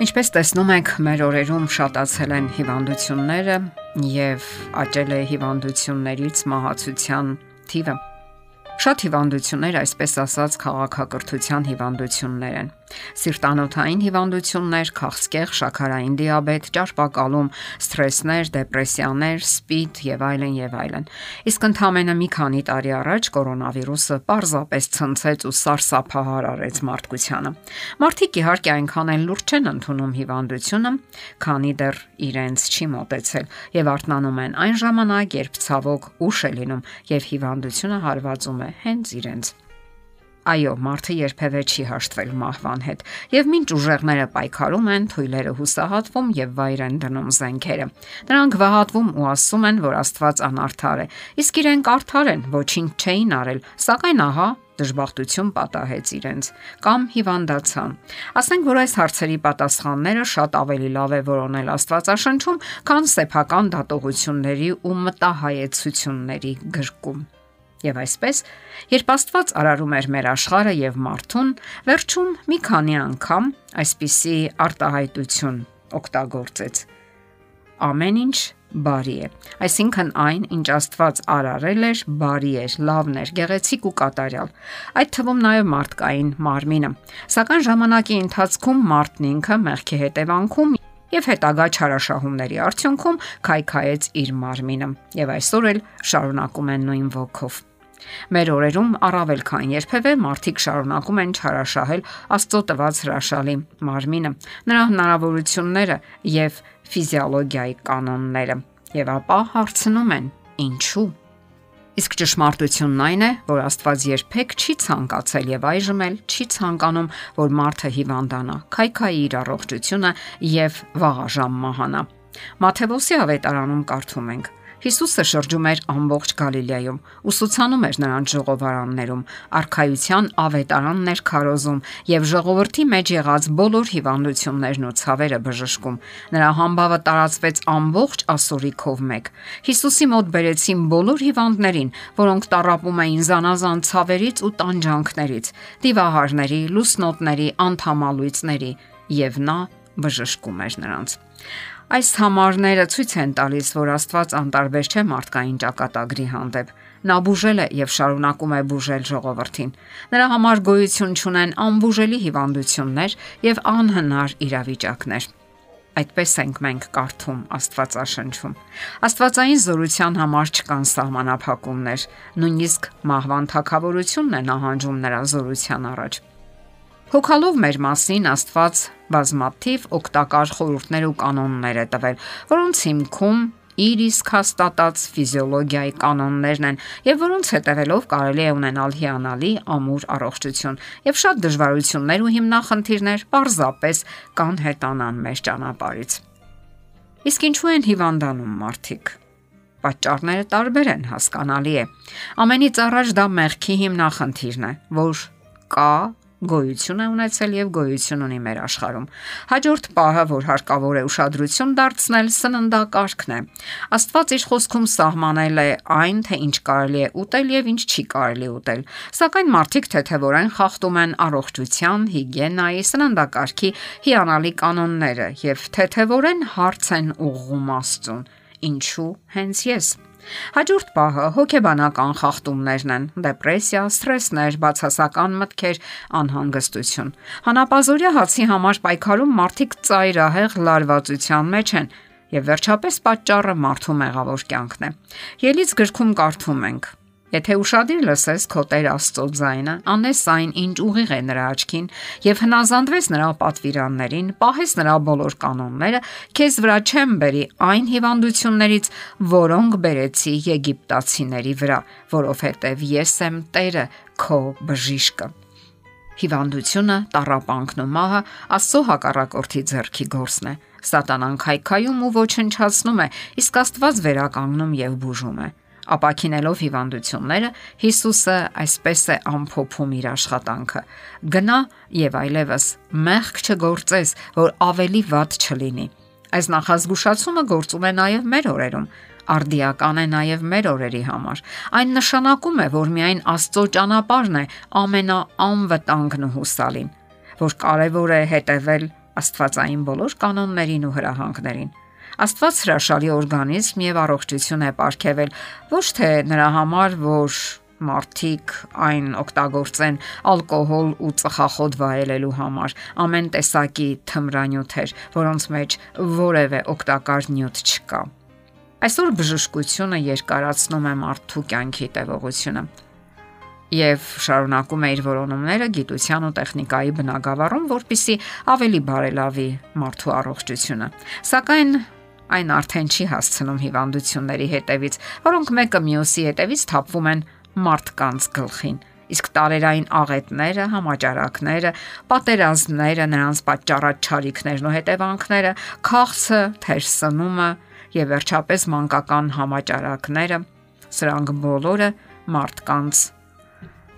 Ինչպես տեսնում եք, մեր օրերում շատացել են հիվանդությունները եւ աճել է հիվանդություններից մահացության թիվը։ Շատ հիվանդություններ, այսպես ասած, քաղաքակրթության հիվանդություններ են։ Սիրտանոթային հիվանդություններ, քաղցկեղ, շաքարային դիաբետ, ճարպակալում, սթրեսներ, դեպրեսիաներ, սպիդ եւ այլն եւ այլն։ Իսկ ընդամենը մի քանի տարի առաջ կորոնավիրուսը պարզապես ցնցեց ու սարսափահար արեց մարդկությանը։ Մարդիկ իհարկե այնքան էլ լուրջ չեն ընդունում հիվանդությունը, քանի դեռ իրենց չի մտածել եւ արթնանում են այն ժամանակ, երբ ցավոք ուշ է լինում եւ հիվանդությունը հարվածում է հենց իրենց։ Այո, մարդը երբևէ չի հաշտվել մահվան հետ, եւ մինչ ուժեղները պայքարում են, թույլերը հուսահատվում եւ վայր են դնում զենքերը։ Նրանք վհատվում ու ասում են, որ Աստված անարդար է, իսկ իրենք արդար են, ոչինչ չէին արել, սակայն ահա դժբախտություն պատահեց իրենց կամ հիվանդացան։ Ասենք որ այս հարցերի պատասխանները շատ ավելի լավ է որոնել Աստվածաշնչում, քան սեփական դատողությունների ու մտահայեցությունների գրկում։ Եվ այսպես, երբ Աստված արարում էր մեր աշխարհը եւ մարդուն, վերջում մի քանի անգամ այսպիսի արտահայտություն օգտագործեց։ Ամեն ինչ բարի է։ Այսինքն այն, ինչ Աստված արարել էր, բարի էր, լավն էր, գեղեցիկ ու կատարյալ։ Այդ թվում նաև մարդկային մարմինը։ Սակայն ժամանակի ընթացքում մարդն ինքը մեղքի հետևանքում եւ հետագա չարաշահումների արդյունքում քայքայեց իր մարմինը եւ այսօր էլ շարունակում են նույն ոգով։ Մեր օրերում առավել քան երբևէ մարդիկ շարունակում են չարաշահել Աստծո տված հրաշալի մարմինը, նրա հնարավորությունները եւ ֆիզիոլոգիայի կանոնները։ Եվ ապա հարցնում են. ինչու՞ Իսկ ճշմարտությունն այն է, որ Աստված երբեք չի ցանկացել եւ այժմ էլ չի ցանկանում, որ մարդը հիվանդանա, քայքայի իր առողջությունը եւ վաղաժամ մահանա։ Մաթեոսի ավետարանում կարդում ենք. Հիսուսը շրջում էր ամբողջ Գալիլեայում, ուսուցանում էր նրանց ժողովարաններում, արխայության ավետարաններ քարոզում եւ ժողովրդի մեջ եղած բոլոր հիվանդություններն ու ցավերը բժշկում։ Նրա համբավը տարածվեց ամբողջ ասորիքով մեկ։ Հիսուսի մոտ բերեցին բոլոր հիվանդներին, որոնք տարապում էին զանազան ցավերից ու տանջանքներից, դիվահարների, լուսնոտների, անթամալույցների, եւ նա բժշկում էր նրանց։ Այս համարները ցույց են տալիս, որ Աստված անտարբեր չէ մարդկային ճակատագրի հանդեպ։ Նա բուժել է եւ շարունակում է բուժել ժողովրդին։ Նրա համար գոյություն ունեն անբուժելի հիվանդություններ եւ անհնար իրավիճակներ։ Այդպես ենք մենք կարդում Աստվածաշնչում։ Աստվածային զորության համար չկան սահմանափակումներ, նույնիսկ մահվան թակավորությունն է նահանջում նրա զորության առաջ։ Հոգալով մեր մասին Աստված բազմաթիվ օգտակար խորհուրդներ ու կանոններ է տվել, որոնց հիմքում իր իսկ հաստատած ֆիզիոլոգիայի կանոններն են եւ որոնց հետևելով կարելի է ունենալ հիանալի ամուր առողջություն եւ շատ դժվարություններ ու հիմնախնդիրներ պարզապես կան հետանան մեր ճանապարից։ Իսկ ինչու են հիվանդանում մարդիկ։ Պատճառները տարբեր են, հասկանալի է։ Ամենից առաջ դա մեղքի հիմնախնդիրն է, որ կա գոյություն է ունեցել եւ գոյություն ունի մեր աշխարհում։ Հաջորդ պահը, որ հարկավոր է ուշադրություն դարձնել, սննդակարգն է։ Աստված իր խոսքում սահմանել է այն, թե ինչ կարելի է ուտել եւ ինչ չի կարելի ուտել։ Սակայն մարդիկ թեթևորեն խախտում են առողջության, հիգիենայի, սննդակարգի հիանալի կանոնները եւ թեթևորեն հարց են ուղղում Աստծուն։ Ինչու հենց ես։ Հաջորդ պահը հոգեբանական խախտումներն են՝ դեպրեսիա, սթրեսներ, բացասական մտքեր, անհանգստություն։ Հանապազորյա հացի համար պայքարում մարդիկ ծայրահեղ լարվածության մեջ են, եւ վերջապես պատճառը մարդու մեղավոր կյանքն է։ Ելից գրքում կարդում ենք. Եթե ուրشادիր լսես քո Տեր Աստծո ձայնը, անես այն, ինչ ուղիղ է նրա աչքին, եւ հնազանդվես նրա պատվիրաններին, պահես նրա բոլոր կանոնները, քեզ վրա չեմ բերի այն հիվանդություններից, որոնք բերեցի եգիպտացիների վրա, որովհետեւ ես եմ Տերը, քո բժիշկը։ Հիվանդությունը, տարապանքն ու մահը Աստծո հակառակորդի ձեռքի գործն է։ Սատանան քայքայում ու ոչնչացնում է, իսկ Աստված վերականգնում եւ բուժում է ապակինելով հիվանդությունները, Հիսուսը այսպես է ամփոփում իր աշխատանքը. գնա եւ այլևս մեղք չգործես, որ ավելի վատ չլինի։ Այս նախազգուշացումը գործում է նաև մեր օրերում արդիական է նաև մեր օրերի համար։ Այն նշանակում է, որ միայն Աստծո ճանապարհն է ամենաանվտանգն ու հուսալին, որ կարևոր է հետևել Աստվածային բոլոր կանոններին ու հրահանգներին։ Աստված հրաշալի օրգանիզմ եւ առողջություն է ապարգևել ոչ թե նրա համար, որ մարդիկ այն օգտագործեն ալկոհոլ ու ծխախոտ վայելելու համար, ամեն տեսակի թմրանյութեր, որոնց մեջ որևէ օգտակար նյութ չկա։ Այսօր բժշկությունը երկարացնում է մարդու կյանքի տևողությունը եւ շարունակում է իր որոնումները գիտության ու տեխնիկայի բնագավառում, որpիսի ավելի բարելավի մարդու առողջությունը։ Սակայն այն արդեն չի հասցնում հիվանդությունների հետևից, որոնք մեկը մյուսի հետևից թափվում են մարդկանց գլխին։ Իսկ տարերային աղետները, համաճարակները, պատերազմները, նրանց պատճառած ճարիքներն ու հետևանքները, քաղցը, թերսնումը եւ վերջապես մանկական համաճարակները, սրանք բոլորը մարդկանց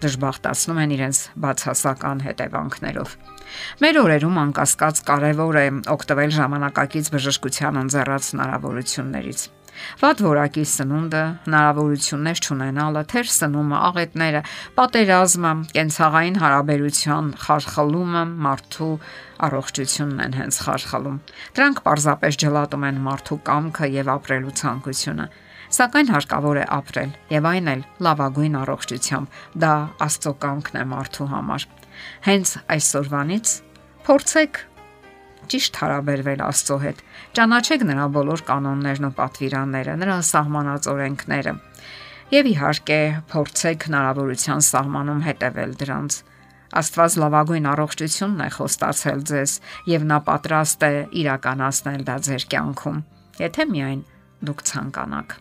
դժբախտացնում են իրենց բացասական հետևանքներով։ Մեր օրերում անկասկած կարևոր է օգտվել ժամանակակից բժշկության անձեռած հնարավորություններից։ Վատ որակի սնունդը, հնարավորություններ չունենալը, թեր սնումը, աղետները, պատերազմը, կենցաղային հարաբերության խարխլումը մարդու առողջությունն են հենց խարխլում։ Դրանք պարզապես ջլատում են մարդու կամքը եւ ապրելու ցանկությունը սակայն հարկավոր է ապրել եւ այն էլ լավագույն առողջությամբ։ Դա Աստծո կամքն է մարդու համար։ Հենց այսօրվանից փորձեք ճիշտ հարաբերվել Աստծո հետ։ Ճանաչեք նրա բոլոր կանոններն ու պատվիրանները, նրա սահմանած օրենքները։ Եվ իհարկե, փորձեք հնարավորության սահմանում հետևել դրանց։ Աստված լավագույն առողջությունն է խոստացել ձեզ եւ նա պատրաստ է իրականացնել դա ձեր կյանքում, եթե միայն դուք ցանկանաք։